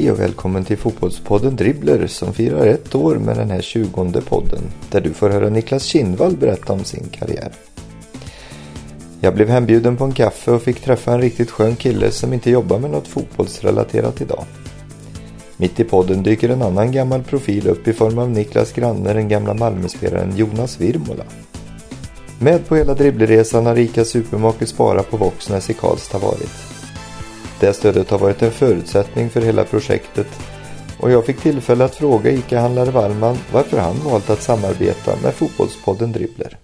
Hej och välkommen till Fotbollspodden Dribbler som firar ett år med den här tjugonde podden där du får höra Niklas Kindvall berätta om sin karriär. Jag blev hembjuden på en kaffe och fick träffa en riktigt skön kille som inte jobbar med något fotbollsrelaterat idag. Mitt i podden dyker en annan gammal profil upp i form av Niklas granne, den gamla Malmöspelaren Jonas Virmola. Med på hela dribbleresan har Rika supermake Spara på Voxnäs i Karlstad varit. Det stödet har varit en förutsättning för hela projektet och jag fick tillfälle att fråga ICA-handlare Wallman varför han valt att samarbeta med Fotbollspodden Dribbler.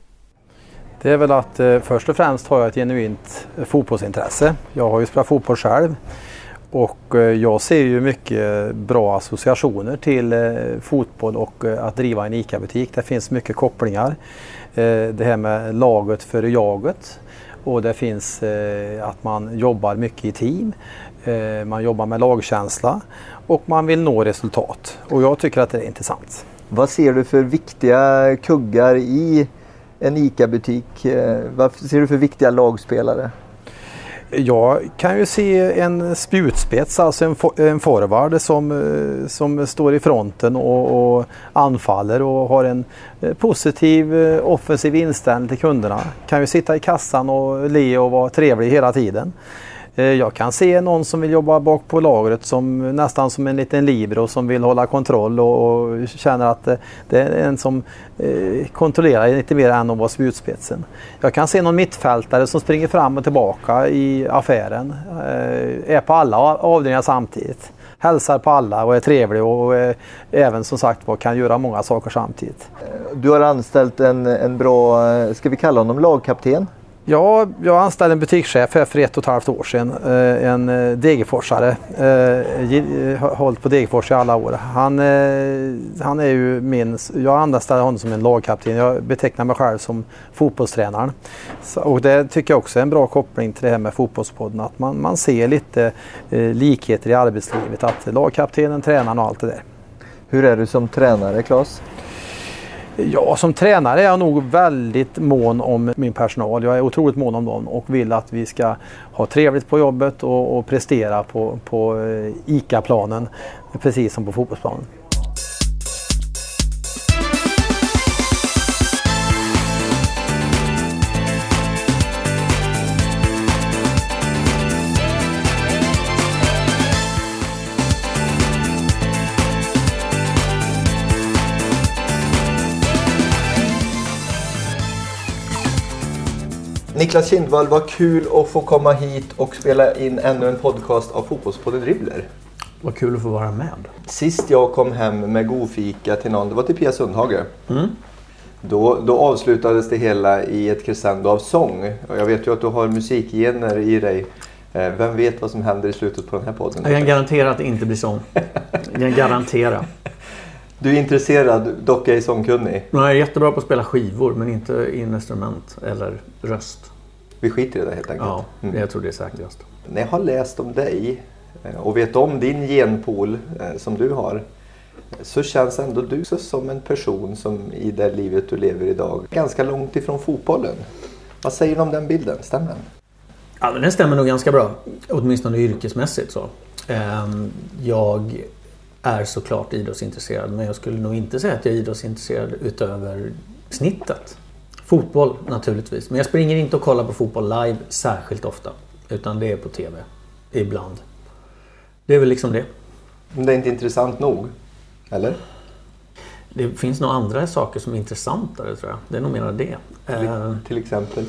Det är väl att eh, först och främst har jag ett genuint eh, fotbollsintresse. Jag har ju spelat fotboll själv och eh, jag ser ju mycket bra associationer till eh, fotboll och eh, att driva en ICA-butik. Det finns mycket kopplingar. Eh, Det här med laget före jaget och det finns eh, att man jobbar mycket i team. Eh, Man jobbar med lagkänsla och man vill nå resultat. Och jag tycker att det är intressant. Vad ser du för viktiga kuggar i en ICA-butik? Eh, Vad ser du för viktiga lagspelare? Jag kan ju se en spjutspets, alltså en, for en forward som, eh, som står i fronten och, och anfaller och har en eh, positiv eh, offensiv inställning till kunderna. Kan ju sitta i kassan och le och vara trevlig hela tiden. Eh, jag kan se någon som vill jobba bak på lagret som nästan som en liten libero som vill hålla kontroll och, och känner att eh, det, är en som eh, kontrollerar lite mer än att vara spjutspetsen. Jag kan se någon mittfältare som springer fram och tillbaka i affären. Eh, är på alla avdelningar samtidigt. Hälsar på alla och är trevlig och eh, även som sagt var kan göra många saker samtidigt. Du har anställt en, en bra, eh, ska vi kalla honom lagkapten? Ja, jag anställde en butikschef här för ett och ett halvt år sedan. Eh, en eh, Degerforsare. Eh, har hållit på Degerfors i alla år. Han, han är ju min... Jag anställde honom som en lagkapten. Jag betecknar mig själv som fotbollstränaren. Och det tycker jag också är en bra koppling till det här med Fotbollspodden. Att man, man ser lite likheter i arbetslivet. Att lagkaptenen, tränaren och allt det där. Hur är du som tränare, Claes? Ja, som tränare är jag nog väldigt mån om min personal. Jag är otroligt mån om dem och vill att vi ska ha trevligt på jobbet och, och prestera på, på eh, ICA-planen precis som på fotbollsplanen. Niklas Kindvall, vad kul att få komma hit och spela in ännu en podcast av Fotbollspodden Dribbler. Vad kul att få vara med. Sist jag kom hem med godfika till någon, det var till Pia Sundhage. Då, då avslutades det hela i ett crescendo av sång. Och jag vet ju att du har musikgener i dig. Eh, Vem vet vad som händer i slutet på den här podden? Jag kan garantera att det inte blir sång. Jag kan garantera. Du är intresserad, dock ej sångkunnig. Jag är jättebra på att spela skivor men inte instrument eller röst. Vi skiter i det helt enkelt. Ja, Mm. jag tror det är säkrast. När jag har läst om dig eh, och vet om din genpool eh, som du har så känns ändå du som en person som i det livet du lever idag ganska långt ifrån fotbollen. Vad säger du om den bilden? Stämmer den? Ja, den stämmer nog ganska bra. Åtminstone yrkesmässigt så. Ehm, Jag är såklart idrottsintresserad men jag skulle nog inte säga att jag är idrottsintresserad utöver snittet. Fotboll naturligtvis. Men jag springer inte och kollar på fotboll live särskilt ofta. Utan det är på TV. Ibland. Det är väl liksom det. Men det är inte intressant nog? Eller? Det finns nog andra saker som är intressantare tror jag. Det är nog mer det. Eh, Till exempel?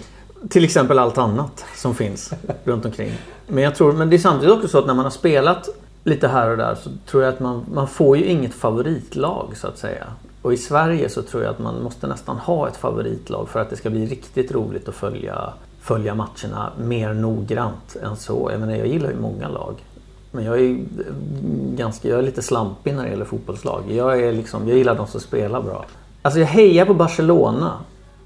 till exempel allt annat som finns runt omkring. Men jag tror, men det är samtidigt också så att när man har spelat lite här och där så tror jag att man, man får ju inget favoritlag så att säga. Och i Sverige så tror jag att man måste nästan ha ett favoritlag för att det ska bli riktigt roligt att följa, följa matcherna mer noggrant än så. Jag menar, jag gillar ju många lag. Men jag är, ganska, jag är lite slampig när det gäller fotbollslag. Jag, är liksom, jag gillar de som spelar bra. Alltså jag hejar på Barcelona.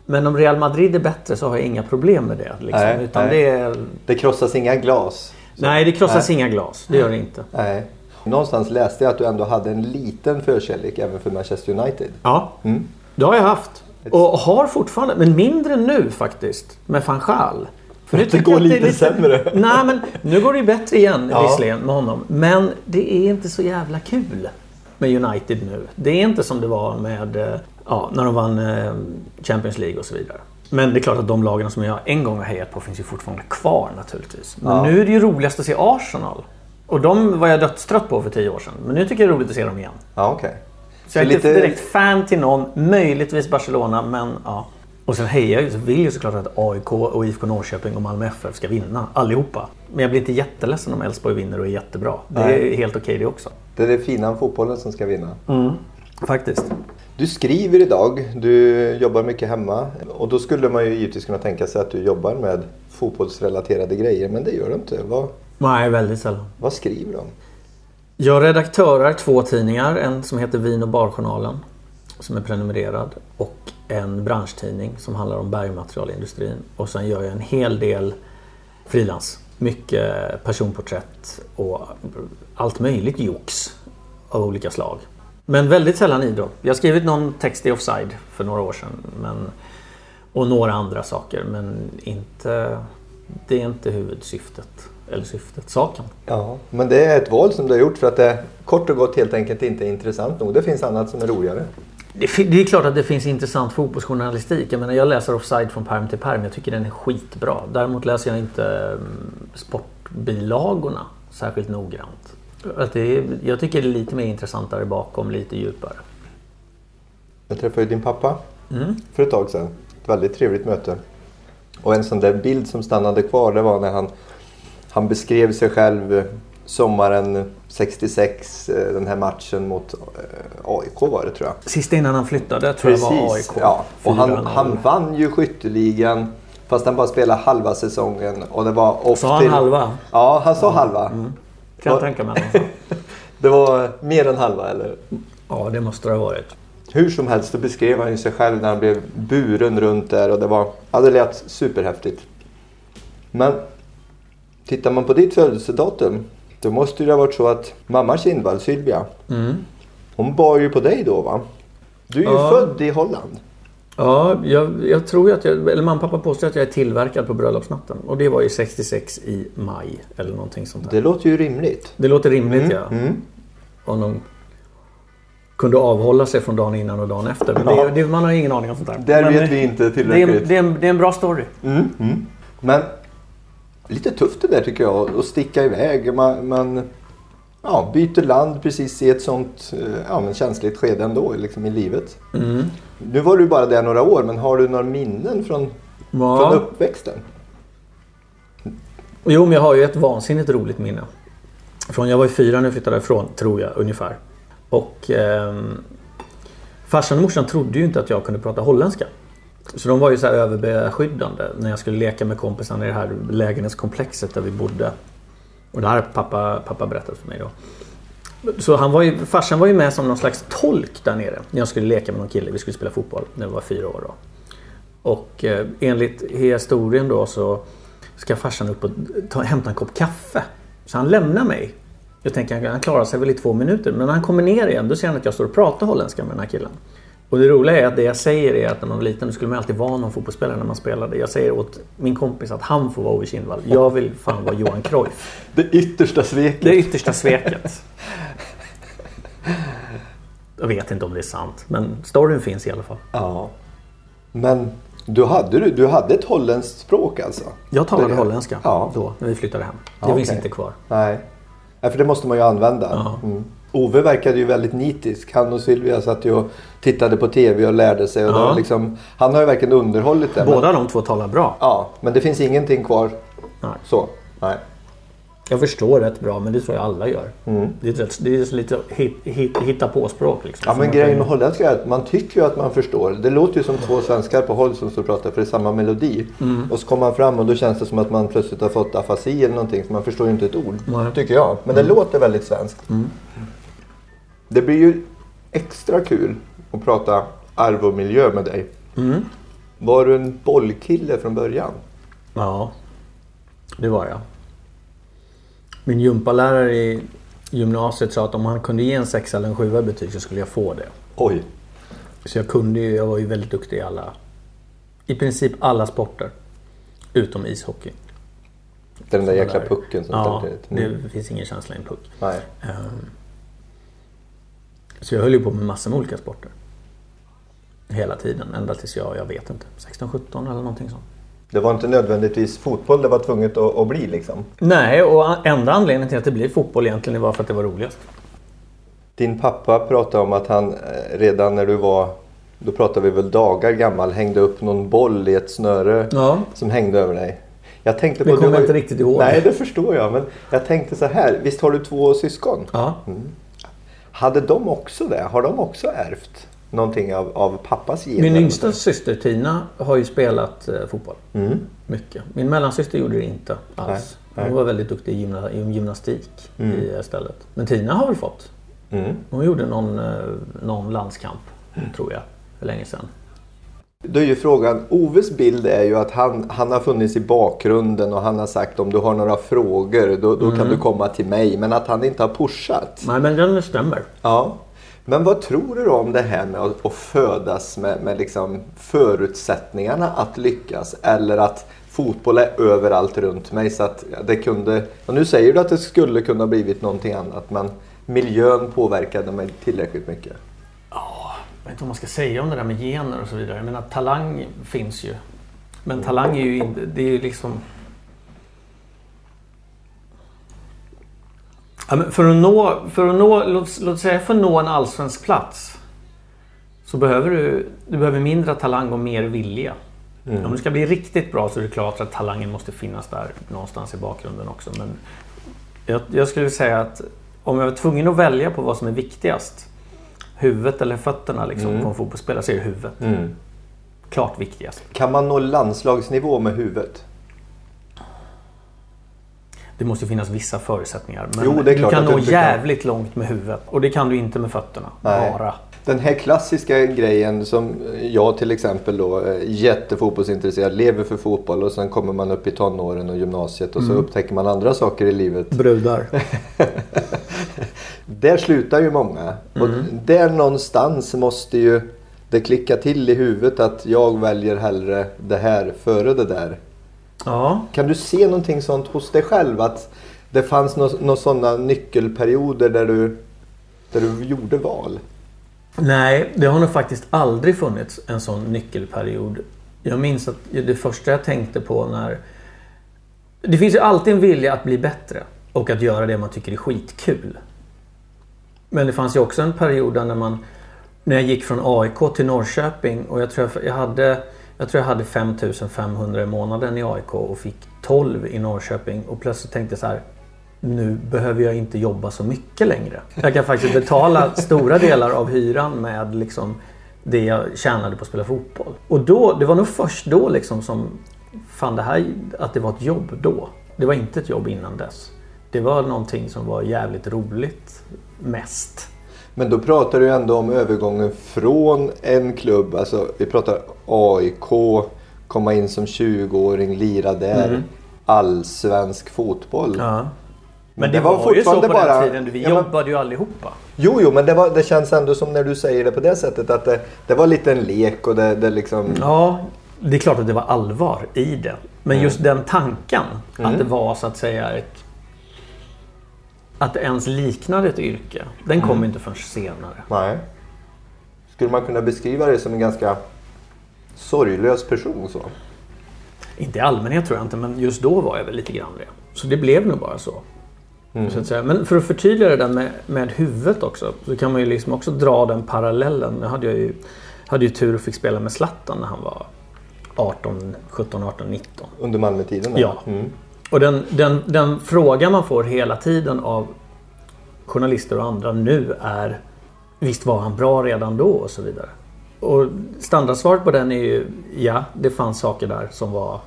Men om Real Madrid är bättre så har jag inga problem med det. Liksom. Nej, Utan nej. Det är, Det krossas inga glas? nej, det krossas Nej. inga glas. Det gör det inte. Nej. Någonstans läste jag att du ändå hade en liten förkärlek även för Manchester United. Ja, Mm. det har jag haft. Och har fortfarande, men mindre nu faktiskt, med van Gaal. För nu det går att lite sämre. Nej, men nu går det ju bättre igen Ja. visserligen med honom. Men det är inte så jävla kul med United nu. Det är inte som det var med eh, ja, när de vann eh, Champions League och så vidare. Men det är klart att de lagen som jag en gång har hejat på finns ju fortfarande kvar naturligtvis. Men Ja. nu är det ju roligast att se Arsenal. Och de var jag dödstrött på för tio år sedan. Men nu tycker jag det är roligt att se dem igen. Ja, okej. Så jag är Så inte lite- direkt fan till någon. Möjligtvis Barcelona, men ja. Och sen hejar jag så vill ju såklart att AIK och IFK Norrköping och Malmö FF ska vinna. Allihopa. Men jag blir inte jätteledsen om Elfsborg vinner och är jättebra. Det är Nej. helt okej det också. Det är det fina fotbollen som ska vinna. Faktiskt. Du skriver idag, du jobbar mycket hemma och då skulle man ju givetvis kunna tänka sig att du jobbar med fotbollsrelaterade grejer men det gör du inte. Vad, Nej, väldigt sällan. vad skriver du om? Jag redaktörar två tidningar. En som heter Vin och barjournalen. Som är prenumererad. Och en branschtidning som handlar om bergmaterialindustrin. Och sen gör jag en hel del frilans. Mycket personporträtt och allt möjligt jox av olika slag. Men väldigt sällan idrott. Jag har skrivit någon text i Offside för några år sedan. Men, och några andra saker. Men inte, det är inte huvudsyftet. Eller syftet, saken. Ja, men det är ett val som du har gjort för att det kort och gott helt enkelt inte är intressant nog. Det finns annat som är roligare. Det, det är klart att det finns intressant fotbollsjournalistik. Jag menar jag läser Offside från perm till perm. Jag tycker den är skitbra. Däremot läser jag inte mm, sportbilagorna särskilt noggrant. Att det är, jag tycker det är lite mer intressantare bakom, lite djupare. Jag träffade ju din pappa Mm. för ett tag sedan. Ett väldigt trevligt möte. Och en sån där bild som stannade kvar det var när han, han beskrev sig själv eh, sommaren 66, eh, den här matchen mot eh, AIK var det tror jag. Sista innan han flyttade tror jag var AIK. Ja. Och han, 4-0. han vann ju skytteligan fast han bara spelade halva säsongen. Och det var off Sa han halva? Ja, han sa halva. Kan jag Och- tänka mig. Det var mer än halva eller? Ja, det måste det ha varit. Hur som helst så beskrev han ju sig själv när han blev buren runt där och det var, ja det lät superhäftigt. Men tittar man på ditt födelsedatum då måste det ha varit så att mamma Kindvall, Sylvia, Mm. hon bar ju på dig då va? Du är ju Ja. född i Holland. Ja, jag, jag tror att jag, eller mamma och pappa påstår att jag är tillverkad på bröllopsnatten. Och det var ju 66 i maj eller någonting sånt där. Det låter ju rimligt. Det låter rimligt Mm, ja. mm. Om de kunde avhålla sig från dagen innan och dagen efter. Men Ja. det, det, man har ingen aning om sånt där. Där Men vet vi inte det är, tillräckligt. det, är en, det är en bra story. Mm, mm. Men lite tufft det där tycker jag att sticka iväg. Man, man ja, byter land precis i ett sånt eh, ja, men känsligt skede ändå liksom i livet. Mm. Nu var du bara där några år men har du några minnen från, från Ja. uppväxten? Jo, men jag har ju ett vansinnigt roligt minne. Från jag var i fyra när jag flyttade ifrån, tror jag, ungefär. Och ehm, farsan och morsan trodde ju inte att jag kunde prata holländska. Så de var ju så här överbeskyddande när jag skulle leka med kompisarna i det här lägenhetskomplexet där vi bodde. Och det här har pappa, pappa berättat för mig då. Så han var ju, farsan var ju med som någon slags tolk där nere när jag skulle leka med någon kille. Vi skulle spela fotboll när vi var fyra år då. Och eh, enligt historien då så ska farsan upp och ta, hämta en kopp kaffe. Så han lämnar mig. Jag tänker han klarar sig väl i två minuter. Men när han kommer ner igen då ser han att jag står och pratar holländska med den här killen. Och det roliga är att det jag säger är att när man var liten skulle man alltid vara någon fotbollsspelare när man spelade. Jag säger åt min kompis att han får vara Ove Kindvall. Jag vill fan vara Johan Cruyff. Det yttersta sveket. Det yttersta sveket. Jag vet inte om det är sant. Men storyn finns i alla fall. Ja. Men du hade, du, hade ett holländskt språk alltså? Jag talade hålländska Ja. då när vi flyttade hem. Det Ja, finns inte kvar. Nej. Nej, för det måste man ju använda. Ja. Mm. Ove verkade ju väldigt nitisk. Han och Sylvia satt ju och tittade på TV och lärde sig. Och Ja. liksom, han har ju verkligen underhållit det. Båda Men, de två talar bra. ja, men det finns ingenting kvar Nej. så. Nej. Jag förstår rätt bra men det tror jag alla gör. Mm. Det, är rätt, det är lite hit, hit, hitta på språk liksom. Ja, men grejen med holländska är att man tycker ju att man förstår. Det låter ju som två svenskar på håll som står och pratar för det är samma melodi. Mm. Och så kommer man fram och då känns det som att man plötsligt har fått afasi eller någonting. Så man förstår ju inte ett ord. Nej. Mm. Tycker jag. Men det låter väldigt svenskt. Det blir ju extra kul att prata arv och miljö med dig. Mm. Var du en bollkille från början? Ja, det var jag. Min gympalärare i gymnasiet sa att om han kunde ge en sexa eller en sjua i betyg så skulle jag få det. Oj. Så jag kunde ju, jag var ju väldigt duktig i alla, i princip alla sporter. Utom ishockey. Den där jäkla pucken som Ja, ställer till det. Mm. det finns ingen känsla i en puck. Nej. Ehm, Så jag höll ju på med massor med olika sporter. Hela tiden, ända tills jag, jag vet inte, 16-17 eller någonting sånt. Det var inte nödvändigtvis fotboll det var tvunget att, att bli liksom. Nej, och enda anledningen till att det blev fotboll egentligen var för att det var roligast. Din pappa pratade om att han eh, redan när du var, då pratar vi väl dagar gammal, hängde upp någon boll i ett snöre Ja. som hängde över dig. Jag tänkte Det på, kommer du har jag inte riktigt ihåg. Nej, det förstår jag. Men jag tänkte så här, visst har du två syskon? Ja. Hade de också det? Har de också ärvt någonting av, av pappas gener? Min yngsta syster Tina har ju spelat eh, fotboll. Mm. Mycket. Min mellansyster gjorde det inte alls. Nej, nej. Hon var väldigt duktig i, gymna, gymnastik i istället. Men Tina har väl fått. Mm. Hon gjorde någon, eh, någon landskamp, tror jag, för länge sedan. Då är ju frågan, Oves bild är ju att han, han har funnits i bakgrunden och han har sagt om du har några frågor då, då Mm. kan du komma till mig. Men att han inte har pushat. Nej, men den stämmer. Ja. Men vad tror du om det här med att, att födas med, med liksom förutsättningarna att lyckas? Eller att fotboll är överallt runt mig så att det kunde... Och nu säger du att det skulle kunna blivit någonting annat men miljön påverkade mig tillräckligt mycket. Jag vet inte vad man ska säga om det där med gener och så vidare. Jag menar, talang finns ju. Men talang är ju inte... Det är ju liksom... Ja, för att nå... För att nå låt, låt säga för att nå en allsvensk plats. Så behöver du... Du behöver mindre talang och mer vilja. Om du ska bli riktigt bra så är det klart att talangen måste finnas där någonstans i bakgrunden också. Men jag, jag skulle säga att om jag var tvungen att välja på vad som är viktigast. Huvudet eller fötterna liksom, på en fotbollsspelare så är det huvudet. Klart viktigast. Kan man nå landslagsnivå med huvudet? Det måste finnas vissa förutsättningar. Men Jo, det är klart du kan nå jävligt långt med huvudet. Och det kan du inte med fötterna. Nej. Bara. Den här klassiska grejen som jag till exempel då, är jättefotbollsintresserad, lever för fotboll och sen kommer man upp i tonåren och gymnasiet och så upptäcker man andra saker i livet. Brudar. Där slutar ju många. Och där någonstans måste ju det klicka till i huvudet att jag väljer hellre det här före det där. Ja. Kan du se någonting sånt hos dig själv? Att det fanns några nå sådana nyckelperioder där du, där du gjorde val? Nej, det har nog faktiskt aldrig funnits en sån nyckelperiod. Jag minns att det första jag tänkte på när... Det finns ju alltid en vilja att bli bättre och att göra det man tycker är skitkul. Men det fanns ju också en period där när man... När jag gick från AIK till Norrköping och jag tror jag, jag hade... Jag tror jag hade 5500 i månaden i AIK och fick 12 i Norrköping och plötsligt tänkte jag så här nu behöver jag inte jobba så mycket längre. Jag kan faktiskt betala stora delar av hyran med liksom det jag tjänade på att spela fotboll. Och då, det var nog först då liksom som fan det här, att det var ett jobb då. Det var inte ett jobb innan dess. Det var någonting som var jävligt roligt mest. Men då pratar du ändå om övergången från en klubb, alltså vi pratar AIK, komma in som 20-åring, lira där, allsvensk fotboll. Ja. Men, det, det var var, ju så på bara- den tiden. Vi Ja, jobbade ju allihopa. Jo, jo, men det, var, det känns ändå som när du säger det på det sättet att det, det var lite en lek och det, det liksom... Ja, det är klart att det var allvar i det. Men Mm. just den tanken att det var så att säga ett... Att det ens liknade ett yrke. Den kom Mm. inte förrän senare. Nej. Skulle man kunna beskriva det som en ganska sorglös person så? Inte i allmänhet tror jag inte, men just då var jag väl lite grann det. Så det blev nog bara så. Så att säga. Men för att förtydliga det där med, med huvudet också. Så kan man ju liksom också dra den parallellen. Nu hade jag ju, hade ju tur och fick spela med Zlatan när han var 18, 17, 18, 19. Under Malmötiden? Ja. Mm. Och den, den, den frågan man får hela tiden av journalister och andra nu är Visst var han bra redan då och så vidare. Och standardsvaret på den är ju ja, det fanns saker där som var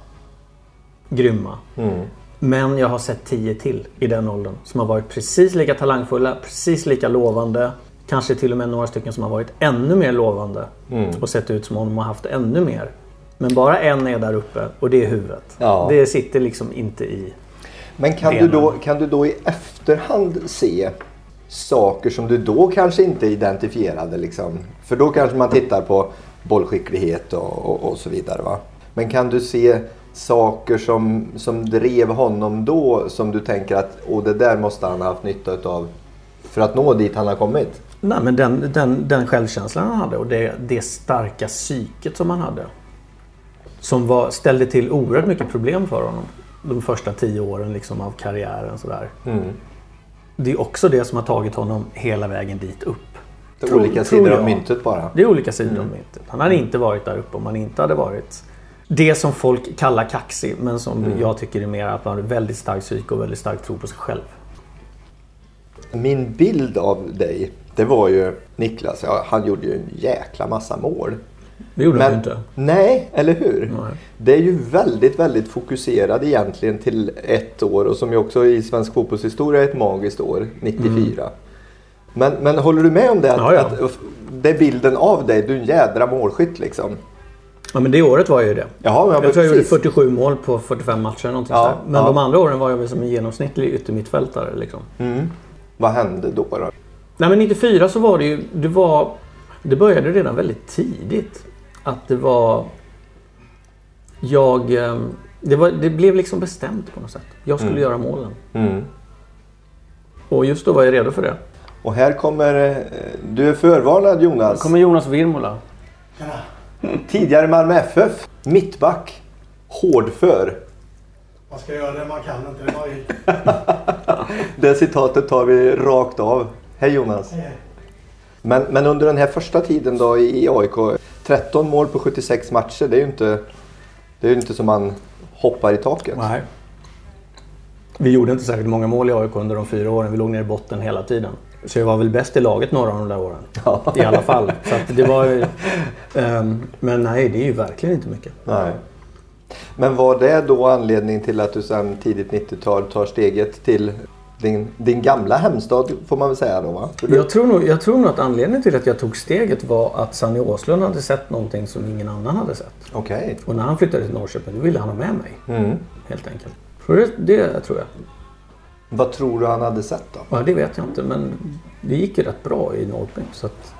grymma. Mm. Men jag har sett tio till i den åldern som har varit precis lika talangfulla, precis lika lovande. Kanske till och med några stycken som har varit ännu mer lovande Mm. och sett ut som om de har haft ännu mer. Men bara en är där uppe och det är huvudet. Ja. Det sitter liksom inte i... Men kan du, då, kan du då i efterhand se saker som du då kanske inte identifierade? Liksom? För då kanske man tittar på bollskicklighet och, och, och så vidare. Va? Men kan du se saker som, som drev honom då som du tänker att oh, det där måste han ha haft nytta utav för att nå dit han har kommit? Nej, men den, den, den självkänslan han hade och det, det starka psyket som han hade. Som var, ställde till oerhört mycket problem för honom. De första tio åren liksom av karriären. Sådär. Mm. Det är också det som har tagit honom hela vägen dit upp. Det är Tror- olika tror sidor av jag. myntet bara. Det är olika sidor av myntet. Han hade inte varit där uppe om han inte hade varit det som folk kallar kaxig men som jag tycker är mer att man har väldigt starkt psyke och väldigt stark tro på sig själv. Min bild av dig, det var ju Niklas, ja, han gjorde ju en jäkla massa mål. Det gjorde han Men, inte. nej, eller hur? Nej. Det är ju väldigt, väldigt fokuserad egentligen till ett år och som ju också i svensk fotbollshistoria är ett magiskt år, 94. Men, men håller du med om det? Att, Ja, ja. att det är bilden av dig, du är en jädra målskytt liksom. Ja, men det året var jag ju det. Jaha, men Jag tror jag gjorde precis. 47 mål på 45 matcher. eller Någonting Ja. Men ja. de andra åren var jag väl som en genomsnittlig yttermittfältare. Liksom. Mm. Vad hände då? då? Nej men 94 så var det ju... Det, var, det började redan väldigt tidigt. Att det var... Jag... eh, Det, var, det blev liksom bestämt på något sätt. Jag skulle göra målen. Mm. Och just då var jag redo för det. Och här kommer, eh, du är förvarnad Jonas. kommer Jonas Virmola. Tidigare Malmö FF, mittback, hårdför. Man ska göra det man kan, inte det man vill. Det citatet tar vi rakt av. Hej Jonas. Men, men under den här första tiden då i AIK, 13 mål på 76 matcher, det är ju inte, det är ju inte som man hoppar i taket. Nej. Vi gjorde inte särskilt många mål i AIK under de fyra åren. Vi låg ner i botten hela tiden. Så jag var väl bäst i laget några av de där åren. I alla fall. Så det var ju, ehm, men nej, det är ju verkligen inte mycket. Nej. Men var det då anledning till att du sen tidigt 90-tal tar steget till din, din gamla hemstad får man väl säga då va? Du- Jag tror, nog, jag tror nog att anledningen till att jag tog steget var att Sanny Åslund hade sett någonting som ingen annan hade sett. Okej. Och när han flyttade till Norrköping då ville han ha med mig. Mm. Helt enkelt. Det, det tror jag. Vad tror du han hade sett då? Ja, det vet jag inte men det gick ju rätt bra i Norrköping. Så att,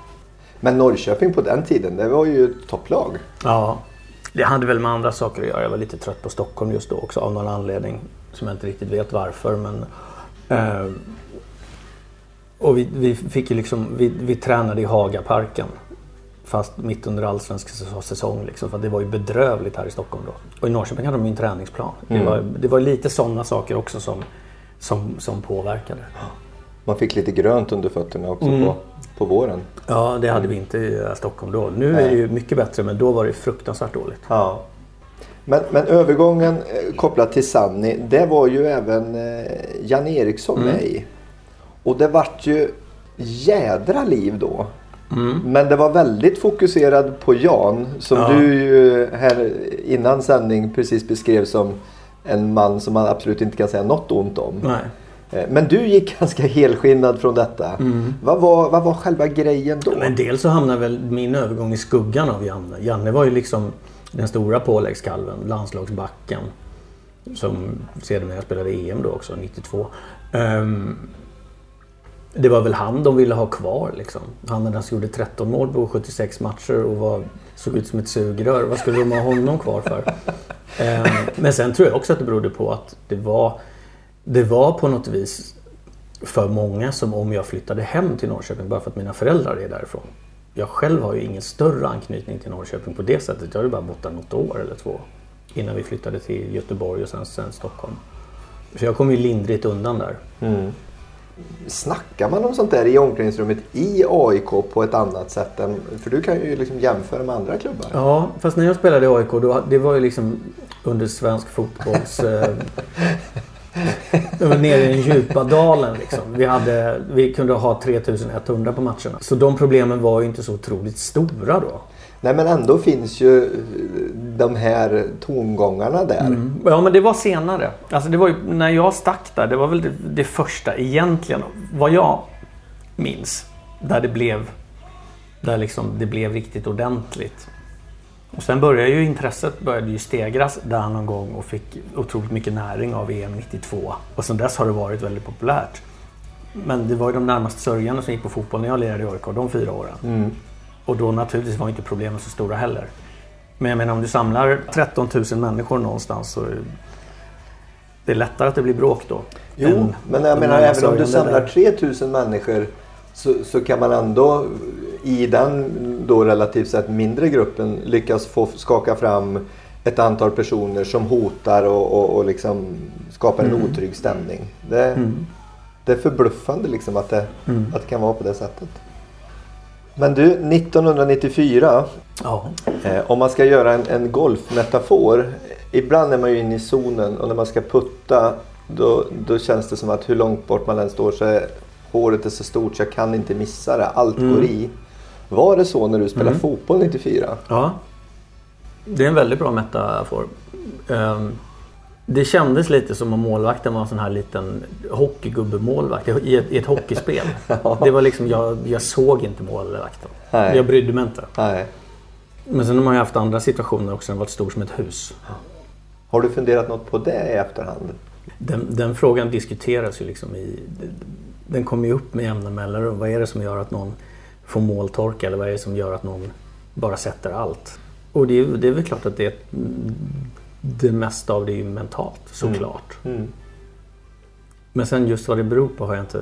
Men Norrköping på den tiden, det var ju ett topplag. Ja, det hade väl med andra saker att göra. Jag var lite trött på Stockholm just då också av någon anledning. Som jag inte riktigt vet varför. Men, eh, och vi, vi fick ju liksom, vi, vi tränade i Hagaparken. Fast mitt under allsvensk säs- säsong. Liksom, för det var ju bedrövligt här i Stockholm då. Och i Norrköping hade de ju en träningsplan. Det, var, det var lite sådana saker också som, som, som påverkade. Man fick lite grönt under fötterna också Mm. på, på våren. Ja, det hade vi inte i eh, Stockholm då. Nu är Nej. det ju mycket bättre men då var det fruktansvärt dåligt. Ja. Men, men övergången eh, kopplat till Sanni, det var ju även eh, Jan Eriksson Mm. med i. Och det vart ju jädra liv då. Mm. Men det var väldigt fokuserad på Jan som Ja. du ju här innan sändning precis beskrev som en man som man absolut inte kan säga något ont om. Nej. Eh, Men du gick ganska helskinnad från detta. Vad, var, vad var själva grejen då? Men dels så hamnade väl min övergång i skuggan av Janne. Janne var ju liksom den stora påläggskalven, landslagsbacken. Som sedermera spelade EM då också, 92. Ehm, det var väl han de ville ha kvar liksom. Han som gjorde 13 mål på 76 matcher och var, såg ut som ett sugrör. Vad skulle de ha honom kvar för? Ehm, men sen tror jag också att det berodde på att det var, det var på något vis för många som om jag flyttade hem till Norrköping bara för att mina föräldrar är därifrån. Jag själv har ju ingen större anknytning till Norrköping på det sättet. Jag har ju bara bott där något år eller två. Innan vi flyttade till Göteborg och sen, sen Stockholm. Så jag kom ju lindrigt undan där. Snackar man om sånt där i omklädningsrummet i AIK på ett annat sätt än... För du kan ju liksom jämföra med andra klubbar. Ja, fast när jag spelade i AIK då, det var ju liksom under svensk fotbolls... Eh, var nere i den djupa dalen liksom. Vi, hade, vi kunde ha 3100 på matcherna. Så de problemen var ju inte så otroligt stora då. Nej men ändå finns ju eh, de här tongångarna där. Ja men det var senare. Alltså det var ju när jag stack där. Det var väl det, det första egentligen. Vad jag minns. Där det blev. Där liksom det blev riktigt ordentligt. Och sen började ju intresset började ju stegras där någon gång och fick otroligt mycket näring av EM 92. Och sen dess har det varit väldigt populärt. Men det var ju de närmast sörjande som gick på fotboll när jag lirade i AIK de fyra åren. Och då naturligtvis var inte problemen så stora heller. Men jag menar om du samlar 13 000 människor någonstans så är det är lättare att det blir bråk då. Jo, än men jag menar även om du samlar där. 3000 människor så, så kan man ändå i den då relativt sett mindre gruppen lyckas få skaka fram ett antal personer som hotar och, och, och liksom skapar en otrygg stämning. Det, Mm. det är förbluffande liksom att det, Mm. att det kan vara på det sättet. Men du, 1994 Ja. Eh, om man ska göra en, en golfmetafor. Ibland är man ju inne i zonen och när man ska putta då, då känns det som att hur långt bort man än står så är håret är så stort så jag kan inte missa det. Allt går i. Var det så när du spelade fotboll 94? Ja. Det är en väldigt bra metafor. Ehm, Det kändes lite som om målvakten var en sån här liten hockeygubbe-målvakt i ett, i ett hockeyspel. Det var liksom, jag, jag såg inte målvakten. Nej. Jag brydde mig inte. Nej. Men sen har man ju haft andra situationer också. Den varit stor som ett hus. Har du funderat något på det i efterhand? Den, den frågan diskuteras ju liksom i... Den kommer ju upp med jämna mellanrum. Vad är det som gör att någon får måltorka? Eller vad är det som gör att någon bara sätter allt? Och det är, det är väl klart att det, det mesta av det är ju mentalt, såklart. Mm. Men sen just vad det beror på har jag inte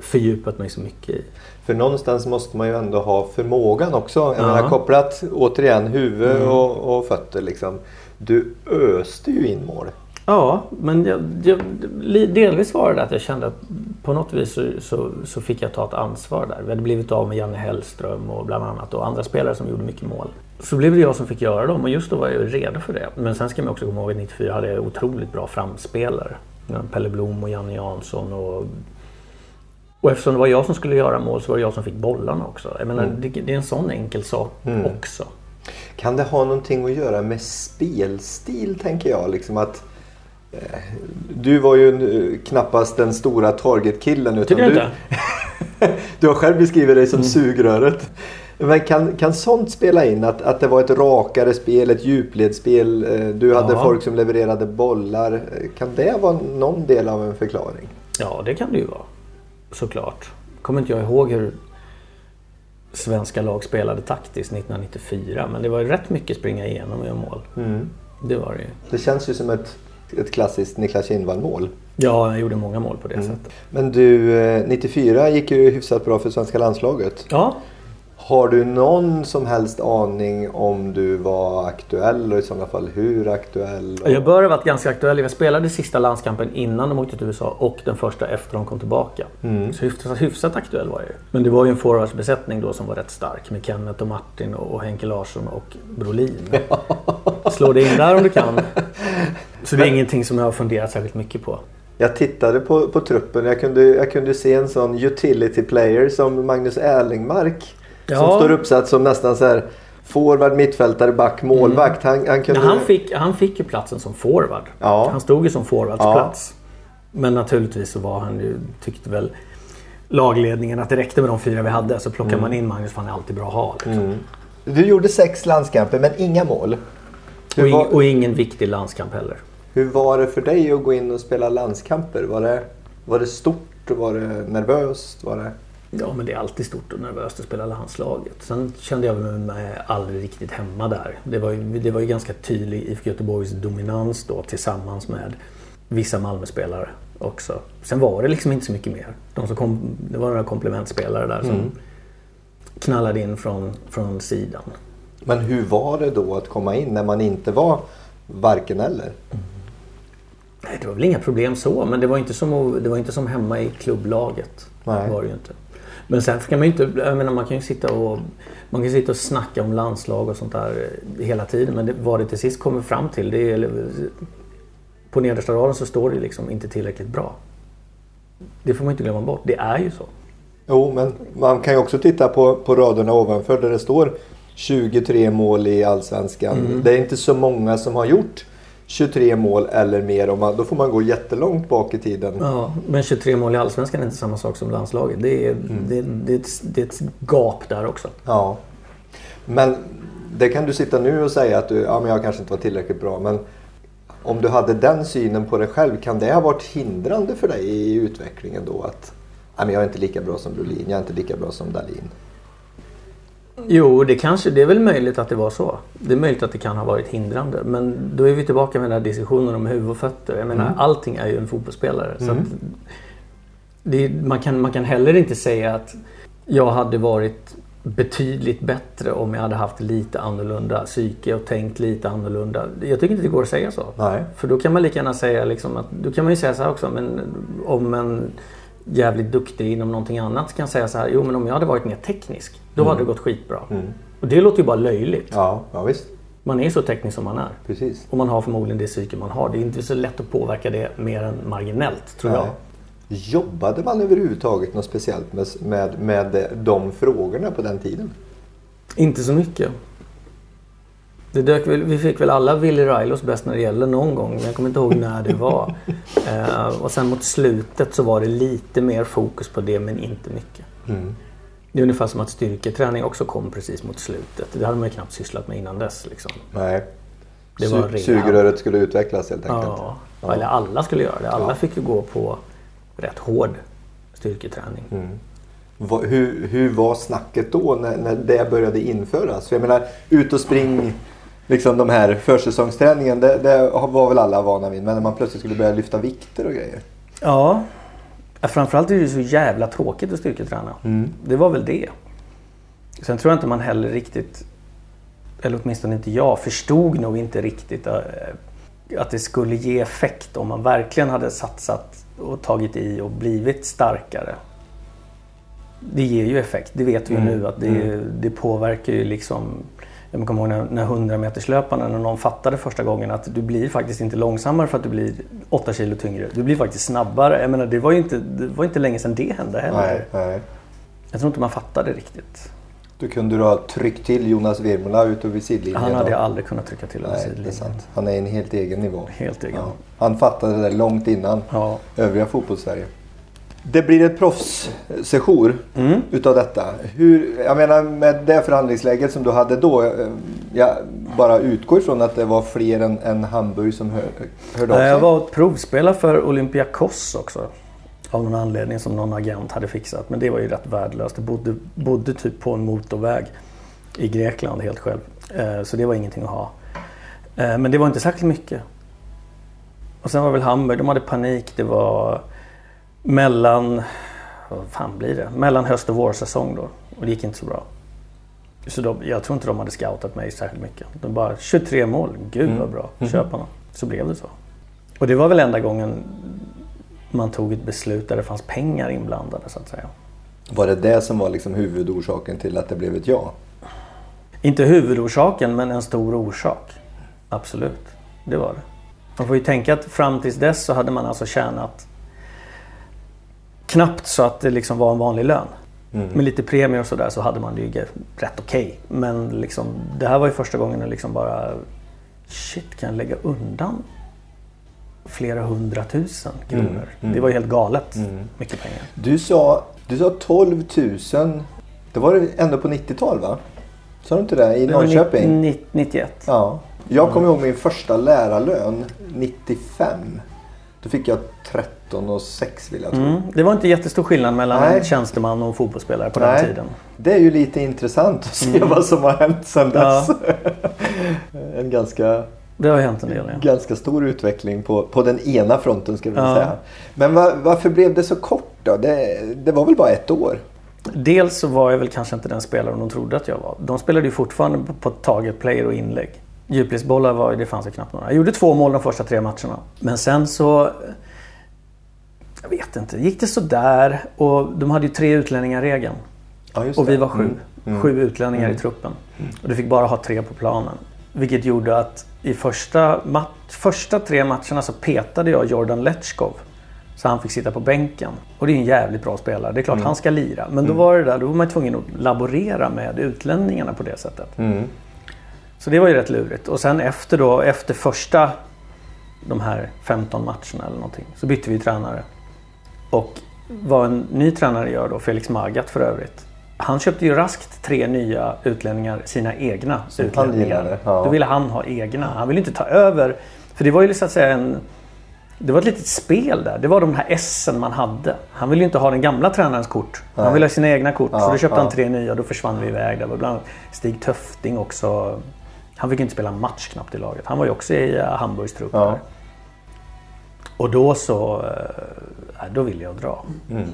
fördjupat mig så mycket i. För någonstans måste man ju ändå ha förmågan också. Jag Ja. Mm. menar kopplat återigen huvud och, och fötter liksom. Du öste ju in mål. Ja, men jag, jag, delvis var det att jag kände att på något vis så, så, så fick jag ta ett ansvar där. Vi hade blivit av med Janne Hellström och bland annat och andra spelare som gjorde mycket mål. Så blev det jag som fick göra dem och just då var jag redo för det. Men sen ska man också komma ihåg att 94 hade jag otroligt bra framspelare. Pelle Blom och Janne Jansson och och eftersom det var jag som skulle göra mål så var det jag som fick bollarna också. Jag menar, det, det är en sån enkel sak också. Kan det ha någonting att göra med spelstil tänker jag? Liksom att, du var ju knappast den stora targetkillen. Utan Tycker du inte? du har själv beskrivit dig som sugröret. Men kan, kan sånt spela in? Att, att det var ett rakare spel, ett djupledsspel. eh, Du hade Ja. folk som levererade bollar. Eh, Kan det vara någon del av en förklaring? Ja, det kan det ju vara. Såklart. Kommer inte jag ihåg hur svenska lag spelade taktiskt 1994. Men det var ju rätt mycket springa igenom och göra mål. Det var det ju. Det känns ju som ett, ett klassiskt Niklas Kindvall-mål. Ja, jag gjorde många mål på det sättet. Men du, eh, 94 gick ju hyfsat bra för svenska landslaget. Ja, Har du någon som helst aning om du var aktuell och i sådana fall hur aktuell? Och... jag bör ha varit ganska aktuell. Jag spelade sista landskampen innan de åkte till USA och den första efter de kom tillbaka. Så hyfsat, hyfsat aktuell var jag ju. Men det var ju en forwardsbesättning då som var rätt stark med Kenneth och Martin och Henke Larsson och Brolin. Slå det in där om du kan. Så det är ingenting som jag har funderat särskilt mycket på. Jag tittade på, på truppen. Jag kunde, jag kunde se en sån utility player som Magnus Erlingmark. Som Ja. står uppsatt som nästan så här forward, mittfältare, back, målvakt. Han, han kunde... Han, fick, han fick ju platsen som forward. Ja. Han stod ju som forwardsplats. Men naturligtvis så var han ju, tyckte väl lagledningen att det räckte med de fyra vi hade. Så plockar man in Magnus för han är alltid bra att ha. Liksom. Du gjorde sex landskamper men inga mål. Och, ing, var, och ingen viktig landskamp heller. Hur var det för dig att gå in och spela landskamper? Var det, var det stort? Var det nervöst? Var det... Ja men det är alltid stort och nervöst att spela landslaget. Sen kände jag mig aldrig riktigt hemma där. Det var ju, det var ju ganska tydlig IFK Göteborgs dominans då tillsammans med vissa Malmöspelare också. Sen var det liksom inte så mycket mer. De som kom, det var några komplementspelare där som knallade in från, från sidan. Men hur var det då att komma in när man inte var varken eller? Nej, det var väl inga problem så, men det var inte som, det var inte som hemma i klubblaget. Nej. Var det ju inte. Men sen kan man ju inte, jag menar man kan ju sitta och, man kan sitta och snacka om landslag och sånt där eh, hela tiden. Men det, vad det till sist kommer fram till, det är, på nedersta raden så står det liksom inte tillräckligt bra. Det får man inte glömma bort, det är ju så. Jo, men man kan ju också titta på, på raderna ovanför där det står 23 mål i Allsvenskan. Det är inte så många som har gjort 23 mål eller mer. Om man, då får man gå jättelångt bak i tiden. Ja, men 23 mål i Allsvenskan är inte samma sak som landslaget. Det är, det, det, är ett, det är ett gap där också. Ja. Men det kan du sitta nu och säga att du, ja, men jag kanske inte var tillräckligt bra. Men om du hade den synen på dig själv, kan det ha varit hindrande för dig i utvecklingen då? Att ja, men jag är inte lika bra som Brolin, jag är inte lika bra som Dahlin. Jo, det kanske, det är väl möjligt att det var så. Det är möjligt att det kan ha varit hindrande. Men då är vi tillbaka med den här diskussionen om huvud och fötter. Jag menar, allting är ju en fotbollsspelare. Så att det, man, kan, man kan heller inte säga att jag hade varit betydligt bättre om jag hade haft lite annorlunda psyke och tänkt lite annorlunda. Jag tycker inte det går att säga så. Nej. För då kan man lika gärna säga liksom att, då kan man ju säga så här också, men om en jävligt duktig inom någonting annat kan säga så här, jo men om jag hade varit mer teknisk, då hade det gått skitbra. Och det låter ju bara löjligt. Ja, ja visst. Man är så teknisk som man är. Precis. Och man har förmodligen det psyke man har. Det är inte så lätt att påverka det mer än marginellt, tror jag. Nej. Jobbade man överhuvudtaget något speciellt med, med, med de frågorna på den tiden? Inte så mycket. Det dök väl, vi fick väl alla Willy Railos bäst när det gäller någon gång. Men jag kommer inte ihåg när det var. eh, och sen mot slutet så var det lite mer fokus på det men inte mycket. Det är ungefär som att styrketräning också kom precis mot slutet. Det hade man ju knappt sysslat med innan dess. Liksom. Nej. Det var Su- sugröret skulle utvecklas helt enkelt. Ja. Eller alla skulle göra det. Alla Ja. fick ju gå på rätt hård styrketräning. Va- Hur, hur var snacket då när, när det började införas? För jag menar, ut och spring, liksom de här försäsongsträningen, det, det var väl alla vana vid. Men när man plötsligt skulle börja lyfta vikter och grejer. Ja. Ja, Framförallt är det så jävla tråkigt att styrketräna. Det var väl det. Sen tror jag inte man heller riktigt, eller åtminstone inte jag, förstod nog inte riktigt eh, att det skulle ge effekt om man verkligen hade satsat och tagit i och blivit starkare. Det ger ju effekt, det vet vi ju nu att det, det påverkar ju liksom jag kommer ihåg när, när 100 meterslöparna, när någon fattade första gången att du blir faktiskt inte långsammare för att du blir 8 kilo tyngre. Du blir faktiskt snabbare. Jag menar, det var ju inte, det var inte länge sedan det hände heller. Nej, nej. Jag tror inte man fattade riktigt. Då kunde du ha tryckt till Jonas Virmola ute vid sidlinjen. Han hade jag aldrig kunnat trycka till över sidlinjen. Han är en helt egen nivå. Helt egen. Ja. Han fattade det långt innan Ja. övriga fotbollssverige. Det blir ett proffssession Mm. utav detta. Hur, jag menar med det förhandlingsläget som du hade då. eh, Jag bara utgår ifrån att det var fler än, än Hamburg som hör, hörde av sig. Jag var och provspelade för Olympiakos också. Av någon anledning som någon agent hade fixat. Men det var ju rätt värdelöst. Jag bodde, bodde typ på en motorväg i Grekland helt själv. Eh, Så det var ingenting att ha. Eh, Men det var inte särskilt mycket. Och sen var väl Hamburg, de hade panik. Det var mellan, vad fan blir det? Mellan höst och vårsäsong då. Och det gick inte så bra. Så de, jag tror inte de hade scoutat mig särskilt mycket. De bara 23 mål, gud vad bra, köp honom. Så blev det så. Och det var väl enda gången man tog ett beslut där det fanns pengar inblandade så att säga. Var det det som var liksom huvudorsaken till att det blev ett ja? Inte huvudorsaken men en stor orsak. Absolut, det var det. Man får ju tänka att fram tills dess så hade man alltså tjänat knappt så att det liksom var en vanlig lön. Med lite premier och sådär så hade man det ju rätt okej. Men liksom, det här var ju första gången jag liksom bara Shit, kan jag lägga undan flera hundratusen kronor? Det var ju helt galet mycket pengar. Du sa, du sa 12 000. Det var det ändå på 90-tal va? Sa du inte det? I Norrköping? nitt- nitt- 91. Ja. Jag kommer ihåg min första lärarlön 95. Då fick jag 13 och 6 vill jag tro. Mm. Det var inte jättestor skillnad mellan Nej. en tjänsteman och en fotbollsspelare på den Nej. tiden. Det är ju lite intressant att se vad som har hänt sedan Ja. dess. en ganska, Det har hänt en del. Ja. ganska stor utveckling på, på den ena fronten ska vi Ja. säga. Men va, varför blev det så kort då? Det, det var väl bara ett år? Dels så var jag väl kanske inte den spelare de trodde att jag var. De spelade ju fortfarande på, på target player och inlägg. Djupledsbollar var det fanns ju knappt några. Jag gjorde två mål de första tre matcherna. Men sen så... Jag vet inte. Gick det sådär och de hade ju tre utlänningar-regeln. Ja, Och vi var sju. Mm. Sju utlänningar i truppen. Och du fick bara ha tre på planen. Vilket gjorde att i första, mat- första tre matcherna så petade jag Jordan Letchkov. Så han fick sitta på bänken. Och det är en jävligt bra spelare. Det är klart han ska lira. Men då var det där, då var man tvungen att laborera med utlänningarna på det sättet. Mm. Så det var ju rätt lurigt. Och sen efter då, efter första de här 15 matcherna eller någonting. Så bytte vi tränare. Och vad en ny tränare gör då, Felix Magath för övrigt. Han köpte ju raskt tre nya utlänningar, sina egna han utlänningar. ja. Då ville han ha egna. Han ville inte ta över. För det var ju så att säga en... det var ett litet spel där. Det var de här S man hade. Han ville ju inte ha den gamla tränarens kort. Han ville ha sina egna kort. Ja, så då köpte ja. han tre nya och då försvann vi iväg. Var bland annat Stig Töfting också. Han fick inte spela en match knappt i laget. Han var ju också i uh, Hamburgs trupp Ja. Och då så... eh, då ville jag dra. Mm.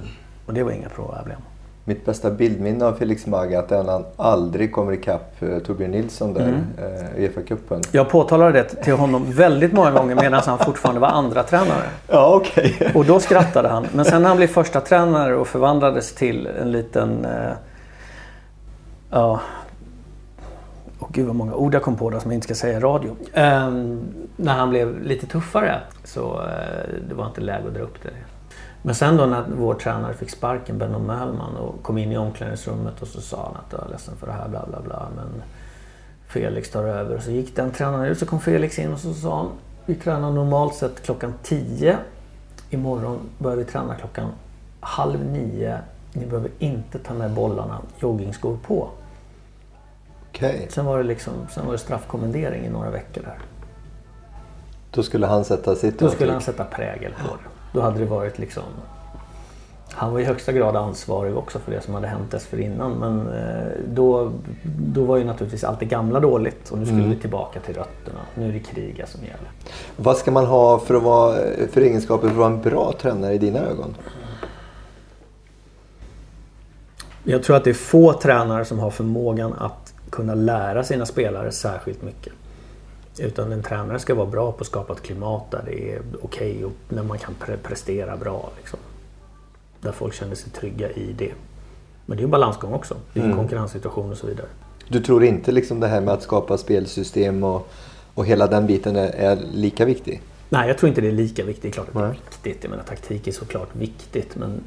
Och det var inga problem. Mitt bästa bildminne av Felix Magath är när han aldrig kommer ikapp eh, Torbjörn Nilsson där Mm. eh, Uefa-cupen. Jag påtalade det till honom väldigt många gånger medan han fortfarande var andra tränare. Ja, okej. Och då skrattade han. Men sen när han blev första tränare och förvandlades till en liten... Eh, ja... Gud vad många ord jag kom på då som jag inte ska säga i radio. Ehm, när han blev lite tuffare så eh, det var inte läge att dra upp det. Men sen då när vår tränare fick sparken, Benno Möllman, och kom in i omklädningsrummet och så sa han att jag är ledsen för det här, bla bla bla. Men Felix tar över. Och så gick den tränaren ut, så kom Felix in och så sa han Vi tränar normalt sett klockan 10. Imorgon börjar vi träna klockan halv nio. Ni behöver inte ta med bollarna, joggingskor på. Okej. Sen var det, liksom, sen var det straffkommendering i några veckor där. Då skulle han sätta sitt Då skulle han sätta prägel på det. Då hade det varit liksom... Han var i högsta grad ansvarig också för det som hade hänt dessförinnan. Men eh, då, då var ju naturligtvis allt det gamla dåligt och nu skulle vi tillbaka till rötterna. Nu är det kriga som gäller. Vad ska man ha för, att vara, för egenskaper för att vara en bra tränare i dina ögon? Jag tror att det är få tränare som har förmågan att kunna lära sina spelare särskilt mycket. Utan en tränare ska vara bra på att skapa ett klimat där det är okej och när man kan pre- prestera bra. Liksom. Där folk känner sig trygga i det. Men det är en balansgång också. Det är en konkurrenssituation och så vidare. Du tror inte liksom det här med att skapa spelsystem och, och hela den biten är, är lika viktig? Nej, jag tror inte det är lika viktigt. Klart att det är viktigt. Jag menar, taktik är såklart viktigt. Men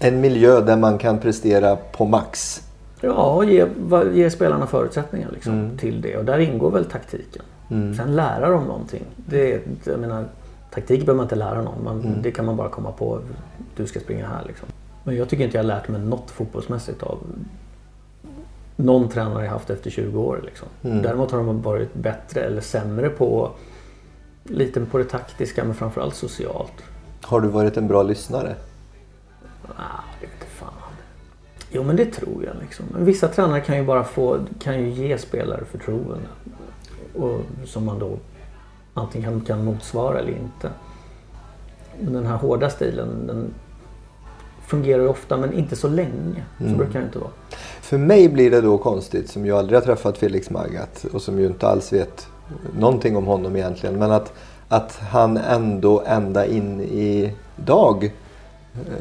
En miljö där man kan prestera på max. ja, ge, va- ge spelarna förutsättningar liksom, till det. Och där ingår väl taktiken. Sen lära dem någonting. Det, jag menar, taktik behöver man inte lära någon. Man, Det kan man bara komma på. Du ska springa här liksom. Men jag tycker inte jag har lärt mig något fotbollsmässigt av någon tränare jag haft efter 20 år. Liksom. Däremot har de varit bättre eller sämre på lite på det taktiska men framförallt socialt. Har du varit en bra lyssnare? Ah, det vet fan. Jo men det tror jag liksom. Vissa tränare kan ju bara få, kan ju ge spelare förtroende. Och som man då antingen kan, kan motsvara eller inte. Men den här hårda stilen den fungerar ju ofta men inte så länge. Så brukar det inte vara. För mig blir det då konstigt, som ju aldrig har träffat Felix Magath och som ju inte alls vet någonting om honom egentligen. Men att, att han ändå ända in i dag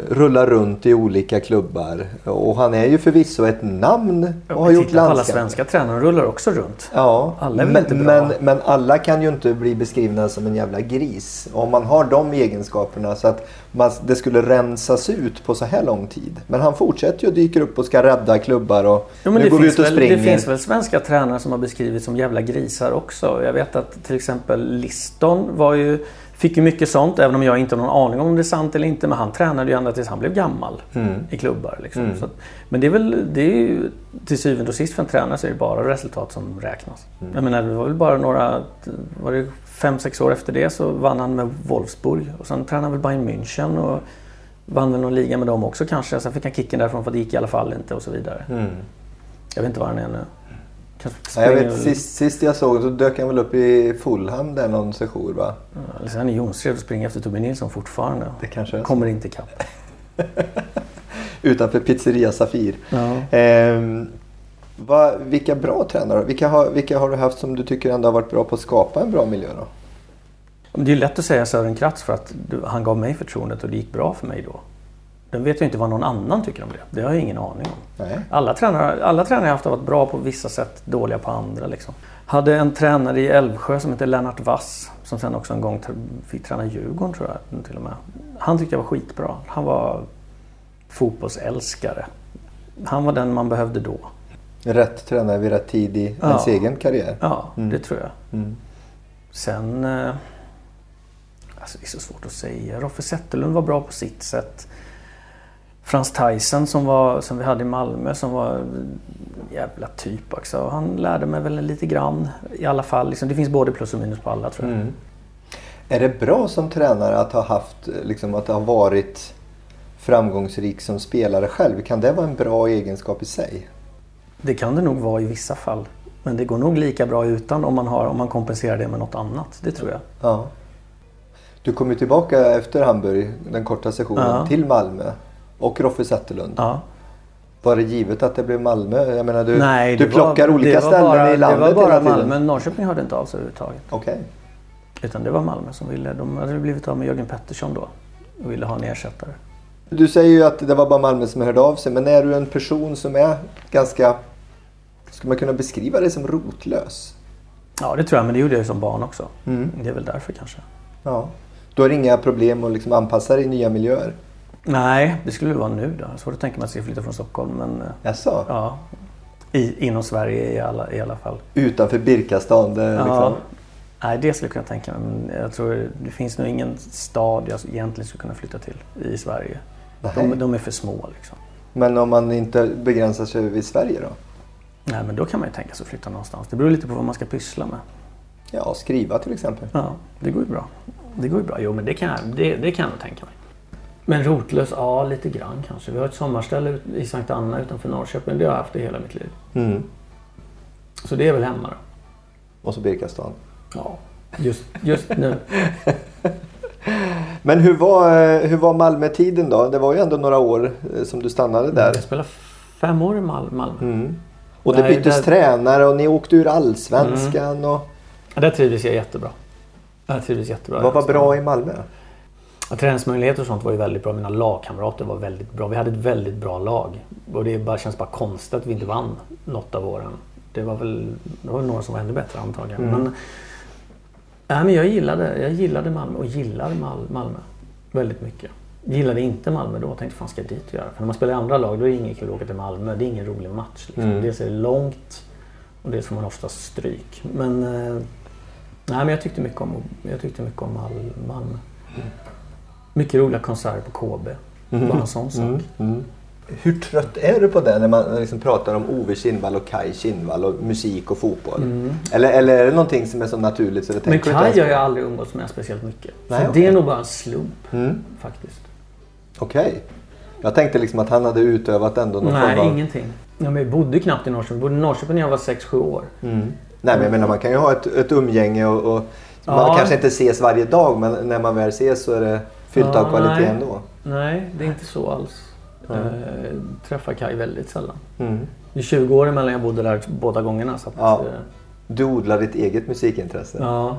rullar runt i olika klubbar. Och han är ju förvisso ett namn och har gjort på alla svenska tränare, rullar också runt. Ja, Alla är väl men, inte bra? men, men alla kan ju inte bli beskrivna som en jävla gris. Om man har de egenskaperna så att man, det skulle rensas ut på så här lång tid. Men han fortsätter ju och dyker upp och ska rädda klubbar och Jo, nu det, går vi ut och väl, springer. det finns väl svenska tränare som har beskrivits som jävla grisar också. Jag vet att till exempel Liston var ju, fick ju mycket sånt även om jag inte har någon aning om det är sant eller inte. Men han tränade ju ända tills han blev gammal Mm. i klubbar. Liksom. Så att, men det är väl, det är ju till syvende och sist för en tränare så är det bara resultat som räknas. Mm. Jag menar det var väl bara några, var det fem, sex år efter det så vann han med Wolfsburg. Och sen tränade han väl Bayern München och vann väl någon liga med dem också kanske. Sen fick han kicken därifrån för att det gick i alla fall inte och så vidare. Mm. Jag vet inte var han är nu. Ja, jag vet, sist, sist jag såg så dök han väl upp i Fulham där någon sejour va? Så är han i Jonsered och springer efter Torbjörn Nilsson fortfarande. Det kanske är. Kommer inte ikapp. Utanför pizzeria Safir. Ja. Ehm, vad, vilka bra tränare, vilka har, vilka har du haft som du tycker ändå har varit bra på att skapa en bra miljö då? Det är lätt att säga Sören Kratz för att han gav mig förtroendet och det gick bra för mig då. Den vet jag inte vad någon annan tycker om det. Det har jag ingen aning om. Nej. Alla tränare, alla tränare jag haft har varit bra på vissa sätt, dåliga på andra. Liksom. Hade en tränare i Älvsjö som heter Lennart Wass som sen också en gång fick träna Djurgården tror jag till och med. Han tyckte jag var skitbra. Han var fotbollsälskare. Han var den man behövde då. Rätt tränare vid rätt tid i Ja. ens egen karriär. Ja, det tror jag. Mm. Sen... Eh, alltså det är så svårt att säga. Roffe Zetterlund var bra på sitt sätt. Frans Tyson som, var, som vi hade i Malmö som var jävla typ också. Han lärde mig väl lite grann i alla fall. Liksom, det finns både plus och minus på alla tror jag. Mm. Är det bra som tränare att ha haft, liksom att ha varit framgångsrik som spelare själv? Kan det vara en bra egenskap i sig? Det kan det nog vara i vissa fall. Men det går nog lika bra utan om man, har, om man kompenserar det med något annat. Det tror jag. Ja. Du kom ju tillbaka efter Hamburg, den korta sessionen, Ja. till Malmö. Och Roffe Zetterlund. Ja. Var det givet att det blev Malmö? Jag menar du, Nej, du plockar var, olika ställen bara, i landet Det var bara. Malmö. Norrköping hörde inte av sig överhuvudtaget. Okej. Utan det var Malmö som ville. De hade blivit av med Jörgen Pettersson då. Och ville ha en ersättare. Du säger ju att det var bara Malmö som hörde av sig. Men är du en person som är ganska... Ska man kunna beskriva dig som rotlös? Ja, det tror jag. Men det gjorde jag ju som barn också. Mm. Det är väl därför kanske. Ja. Du har inga problem att liksom anpassa dig i nya miljöer? Nej, det skulle det vara nu då. Svårt att tänka mig att jag ska flytta från Stockholm. Men eh, Jaså? ja, i, inom Sverige i alla, i alla fall. Utanför Birkastan? Det, Ja. liksom... Nej, det skulle jag kunna tänka mig. Men jag tror det finns nog ingen stad jag egentligen skulle kunna flytta till i Sverige. De, de är för små liksom. Men om man inte begränsar sig vid Sverige då? Nej, men då kan man ju tänka sig att flytta någonstans. Det beror lite på vad man ska pyssla med. Ja, skriva till exempel. Ja, det går ju bra. Det går ju bra. Jo, men det kan jag, det, det kan jag nog tänka mig. Men rotlös? Ja, lite grann kanske. Vi har ett sommarställe i Sankt Anna utanför Norrköping. Det har jag haft i hela mitt liv. Mm. Så det är väl hemma då. Och så Birkastan. Ja, just, just nu. Men hur var, eh, hur var Malmö-tiden då? Det var ju ändå några år eh, som du stannade där. Jag spelade fem år i Mal- Malmö. Mm. Och det Nej, byttes där- tränare och ni åkte ur allsvenskan. Och... Ja, där trivdes jag jättebra. Där trivdes jättebra. Vad var bra i Malmö? Ja, träningsmöjligheter och sånt var ju väldigt bra. Mina lagkamrater var väldigt bra. Vi hade ett väldigt bra lag. Och det bara, känns bara konstigt att vi inte vann något av åren. Det var väl det var några som var ännu bättre antagligen. Mm. Men, nej, men jag, gillade, jag gillade Malmö och gillar Mal- Malmö väldigt mycket. Gillade inte Malmö då tänkte fan ska jag dit och göra? För när man spelar i andra lag då är det inget kul att åka till Malmö. Det är ingen rolig match. Liksom. Mm. Dels är det långt och dels får man oftast stryk. Men, eh, nej, men jag tyckte mycket om, jag tyckte mycket om Mal- Malmö. Mycket roliga konserter på KB. Bara en sån sak. Mm. Mm. Hur trött är du på det när man liksom pratar om Ove Kinnvall och Kai Kinnvall och musik och fotboll? Eller, eller är det någonting som är så naturligt så det Mm. Men inte har jag aldrig umgåtts med speciellt mycket. Nej, så okej. det är nog bara en slump Mm. faktiskt. Okej. Jag tänkte liksom att han hade utövat ändå någon Nej, form av... ingenting. Ja, men jag bodde knappt i Norrköping. Jag bodde i Norrköping när jag var 6-7 år. Mm. Nej men jag menar man kan ju ha ett, ett umgänge och, och man Ja. kanske inte ses varje dag men när man väl ses så är det fyllt av kvalitet nej. ändå. Nej, det är inte så alls. Jag träffar Kaj väldigt sällan. Mm. Det är 20 år emellan jag bodde där båda gångerna. Så Ja. eh, Du odlar ditt eget musikintresse. ja.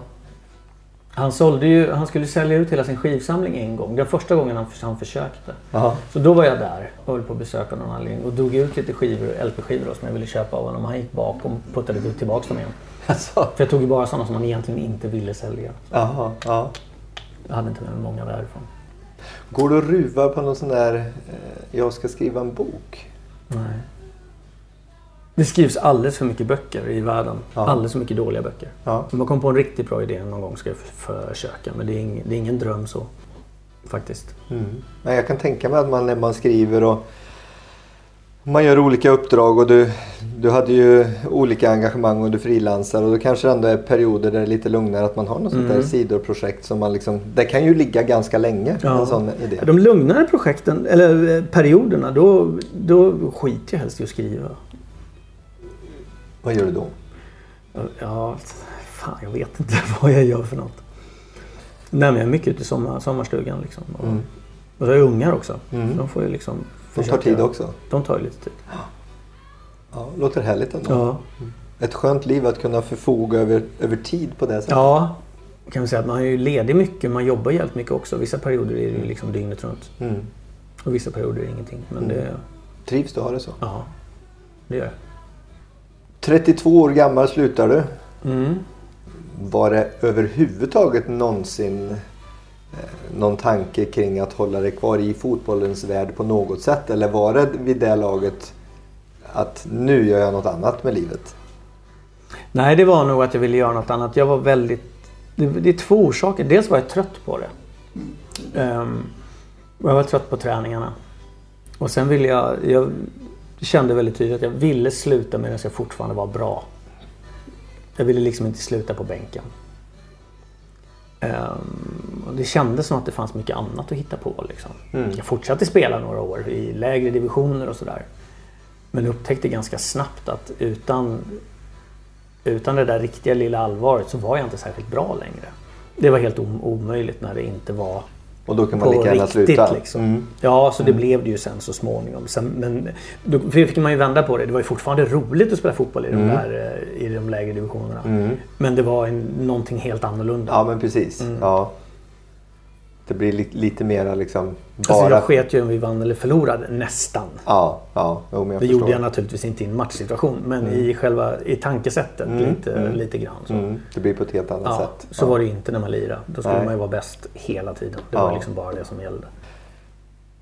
Han, sålde ju, han skulle sälja ut hela sin skivsamling en gång. Det var första gången han, han försökte. Jaha. Så då var jag där och höll på att besöka någon anledning och drog ut lite skivor, LP-skivor som jag ville köpa av honom. Han gick bakom och puttade tillbaka dem igen. Alltså. För jag tog ju bara sådana som han egentligen inte ville sälja. Jaha, ja. Jag hade inte med mig många därifrån. Går du och ruvar på någon sån där eh, jag ska skriva en bok? Nej. Det skrivs alldeles för mycket böcker i världen. Ja. Alldeles för mycket dåliga böcker. Ja. Om jag kommer på en riktigt bra idé någon gång ska jag försöka. Men det är, ing, det är ingen dröm så. Faktiskt. Mm. Nej, jag kan tänka mig att man när man skriver och man gör olika uppdrag och du, du hade ju olika engagemang och du frilansar och då kanske det ändå är perioder där det är lite lugnare att man har något sånt där Mm. sidoprojekt som man liksom, det kan ju ligga ganska länge Ja. en sån idé. De lugnare projekten, eller eh, perioderna, då, då skiter jag helst i att skriva. Vad gör du då? Ja, fan jag vet inte vad jag gör för något. Nej men jag är mycket ute i sommar, sommarstugan liksom. Mm. Och så är jag ungar också. Mm. De får ju liksom De tar tid också. De tar ju lite tid. Ja, låter härligt ändå. Ja. Ett skönt liv att kunna förfoga över, över tid på det sättet. Ja, kan vi säga att man är ju ledig mycket. Man jobbar jävligt mycket också. Vissa perioder är det ju liksom dygnet runt. Mm. Och vissa perioder är det ingenting. Men det, Trivs du att ha det så? ja, det gör jag. 32 år gammal slutar du. Mm. Var det överhuvudtaget någonsin Eh, någon tanke kring att hålla dig kvar i fotbollens värld på något sätt? Eller var det vid det laget att nu gör jag något annat med livet? Nej, det var nog att jag ville göra något annat. Jag var väldigt... Det, det är två orsaker. Dels var jag trött på det. Um, och jag var trött på träningarna. Och sen ville jag... Jag kände väldigt tydligt att jag ville sluta medan jag fortfarande var bra. Jag ville liksom inte sluta på bänken. Ehm, och det kändes som att det fanns mycket annat att hitta på. Liksom. Mm. Jag fortsatte spela några år i lägre divisioner och sådär. Men upptäckte ganska snabbt att utan, utan det där riktiga lilla allvaret så var jag inte särskilt bra längre. Det var helt om- omöjligt när det inte var Och då kan man lika gärna riktigt. sluta. Liksom. Mm. Ja, så det blev det ju sen så småningom. Sen, men då fick man ju vända på det. Det var ju fortfarande roligt att spela fotboll i de, Mm. där, eh, i de lägre divisionerna. Mm. Men det var en, någonting helt annorlunda. Ja men precis. Mm. Ja. Det blir li- lite mera liksom bara... Alltså jag sket ju om vi vann eller förlorade, nästan. Ja, ja. Jo, Det förstår. gjorde jag naturligtvis inte i en matchsituation. Men Mm. i själva i tankesättet Mm, lite, mm. lite grann. Så, Mm. Det blir på ett helt annat ja, sätt. så ja. var det inte när man lirade. Då skulle Nej. man ju vara bäst hela tiden. Det Ja. var liksom bara det som gällde.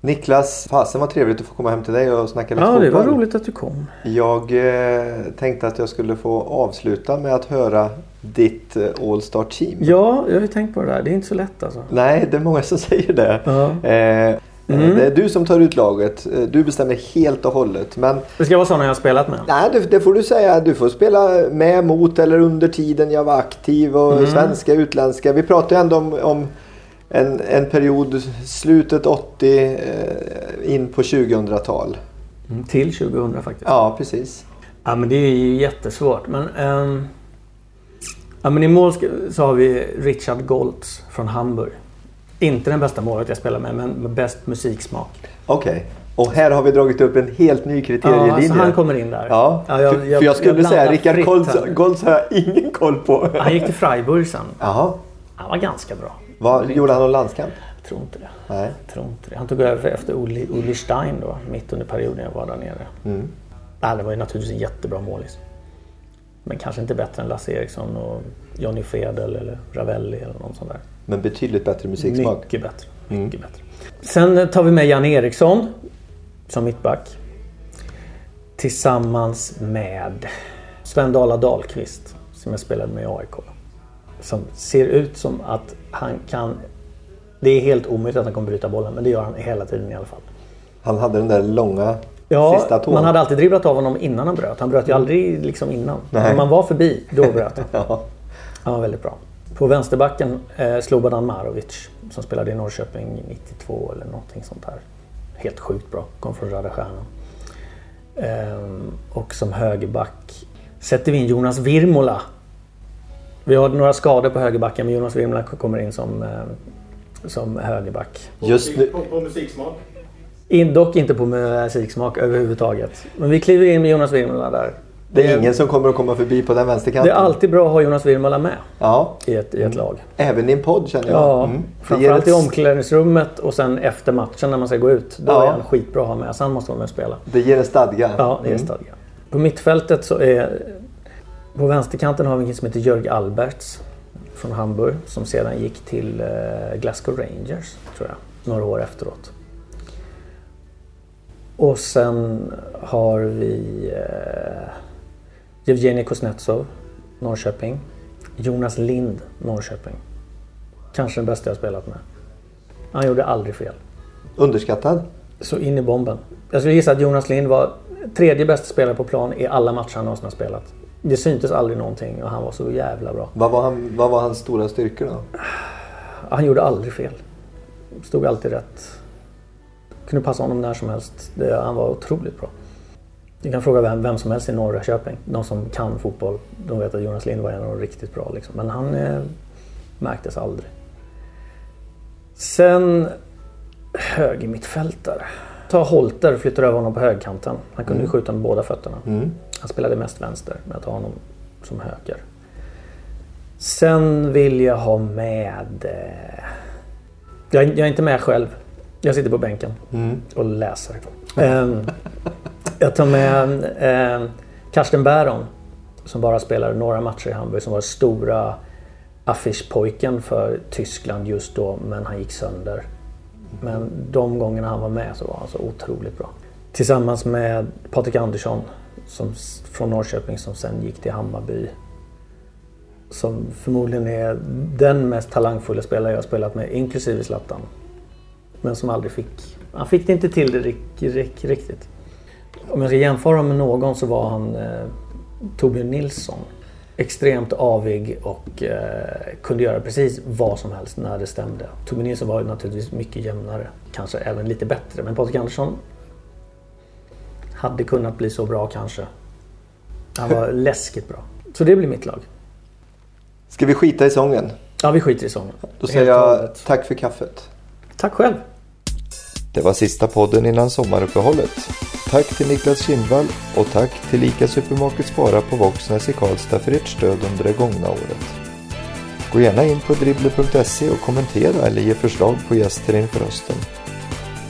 Niklas, fasen vad trevligt att få komma hem till dig och snacka lite Ja, det var fotboll. roligt att du kom. Jag eh, tänkte att jag skulle få avsluta med att höra ditt eh, All-Star Team. Ja, jag har ju tänkt på det där. Det är inte så lätt alltså. Nej, det är många som säger det. Ja. Eh, Mm. Det är du som tar ut laget. Eh, Du bestämmer helt och hållet. Men Det ska vara sådana jag har spelat med. nej, det, det får du säga. Du får spela med, mot eller under tiden jag var aktiv. Och Mm. Svenska, utländska. Vi pratar ju ändå om, om en, en period, slutet 80 eh, in på 2000-tal. Mm, Till 2000 faktiskt. Ja, precis. Ja men det är ju jättesvårt. Men, ehm, ja, men i mål så har vi Richard Goltz från Hamburg. Inte den bästa målet jag spelar med men med bäst musiksmak. Okej. Och här har vi dragit upp en helt ny Ja, kriterielinje. alltså han kommer in där. Ja, Ja, jag- för, jag- för jag skulle jag säga fritt Goltz. Goltz har jag ingen koll på. Han gick till Freiburg sen. Jaha. Han var ganska bra. Vad, gjorde han någon landskamp? Jag tror inte det. Nej. Jag tror inte det. Han tog över efter Uli, Uli Stein då, mitt under perioden jag var där nere. Mm. Ja, det var ju naturligtvis en jättebra målis. Men kanske inte bättre än Lasse Eriksson och Johnny Fedel eller Ravelli eller någon sån där. Men betydligt bättre musiksmak. Mycket bättre. Mm. Mycket bättre. Sen tar vi med Jan Eriksson som mittback. Tillsammans med Sven Dala Dahlqvist som jag spelade med i AIK. Som ser ut som att han kan... Det är helt omöjligt att han kommer bryta bollen men det gör han hela tiden i alla fall. Han hade den där långa Ja, sista tån. man hade alltid dribblat av honom innan han bröt. Han bröt ju aldrig liksom innan. Nej. När man var förbi, då bröt han. Ja. Han var väldigt bra. På vänsterbacken eh, Slobodan Marovic som spelade i Norrköping 92 eller någonting sånt här. Helt sjukt bra. Kom från Röda Stjärnan. Ehm, och som högerback sätter vi in Jonas Virmola. Vi har några skador på högerbacken men Jonas Virmola kommer in som, eh, som högerback. På, Just musik, nu- på, på musiksmak. In, dock inte på musiksmak överhuvudtaget. Men vi kliver in med Jonas Virmola där. Det är ingen som kommer att komma förbi på den det vänsterkanten. är alltid bra att ha Jonas Virmola med Ja, i ett, i ett lag. även i en podd känner jag. Ja, Mm. Det ger framförallt i omklädningsrummet och sen efter matchen när man ska gå ut. Då Ja. är han skitbra att ha med. Han måste vara med och spela. Det ger en stadga. Ja, det är Mm. stadga. På mittfältet så är... På vänsterkanten har vi en som heter Jörg Alberts från Hamburg som sedan gick till eh, Glasgow Rangers, tror jag, några år efteråt. Och sen har vi eh, Evgenij Kuznetsov, Norrköping. Jonas Lind, Norrköping. Kanske den bästa jag spelat med. Han gjorde aldrig fel. Underskattad. Så in i bomben. Jag skulle gissa att Jonas Lind var tredje bästa spelare på plan i alla matcher han någonsin har spelat. Det syntes aldrig någonting och han var så jävla bra. Vad var, han, vad var hans stora styrkor då? Han gjorde aldrig fel. Stod alltid rätt. Kunde passa honom när som helst. Det, han var otroligt bra. Du kan fråga vem, vem som helst i norra Köping. De som kan fotboll. De vet att Jonas Lind var en av de riktigt bra. Liksom. Men han eh, märktes aldrig. Sen högermittfältare. Ta Holter och flyttar över honom på högkanten. Han kunde ju skjuta med båda fötterna. Mm. Han spelade mest vänster, men jag tar honom som höger. Sen vill jag ha med... Eh... Jag, jag är inte med själv. Jag sitter på bänken Mm. och läser. Ehm, jag tar med eh, Karsten Bäron som bara spelade några matcher i Hamburg som var stora affischpojken för Tyskland just då men han gick sönder. Men de gångerna han var med så var han så otroligt bra. Tillsammans med Patrik Andersson som, från Norrköping som sen gick till Hammarby. Som förmodligen är den mest talangfulla spelare jag har spelat med inklusive Zlatan. Men som aldrig fick... Han fick det inte till det rik- rik- riktigt. Om jag ska jämföra med någon så var han eh, Torbjörn Nilsson. extremt avig och eh, kunde göra precis vad som helst när det stämde. Tobbe Nilsson var naturligtvis mycket jämnare. Kanske även lite bättre. Men Patrik Andersson hade kunnat bli så bra kanske. Han var läskigt bra. Så det blir mitt lag. Ska vi skita i sången? Ja, vi skiter i sången. Då säger jag tack för kaffet. Tack själv. Det var sista podden innan sommaruppehållet. Tack till Niklas Kindvall och tack till Ica Supermarket Spara på Våxnäs i Karlstad för ert stöd under det gångna året. Gå gärna in på dribbler.se och kommentera eller ge förslag på gäster inför hösten.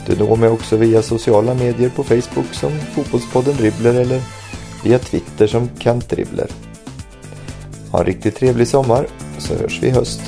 Du når mig också via sociala medier på Facebook som Fotbollspodden Dribbler eller via Twitter som Kantdribbler. Ha en riktigt trevlig sommar så hörs vi i höst.